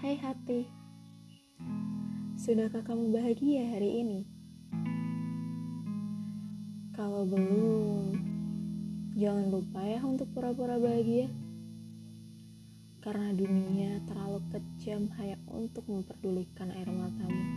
Hai hati, sudahkah kamu bahagia hari ini? Kalau belum, jangan lupa ya untuk pura-pura bahagia. Karena dunia terlalu kejam hanya untuk memperdulikan air matamu.